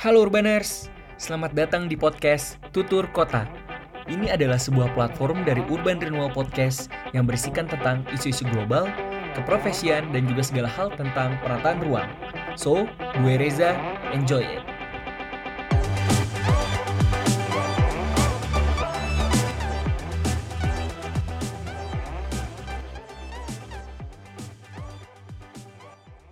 Halo Urbaners, selamat datang di podcast Tutur Kota. Ini adalah sebuah platform dari Urban Renewal Podcast yang berisikan tentang isu-isu global, keprofesian, dan juga segala hal tentang perataan ruang. So, gue Reza, enjoy it!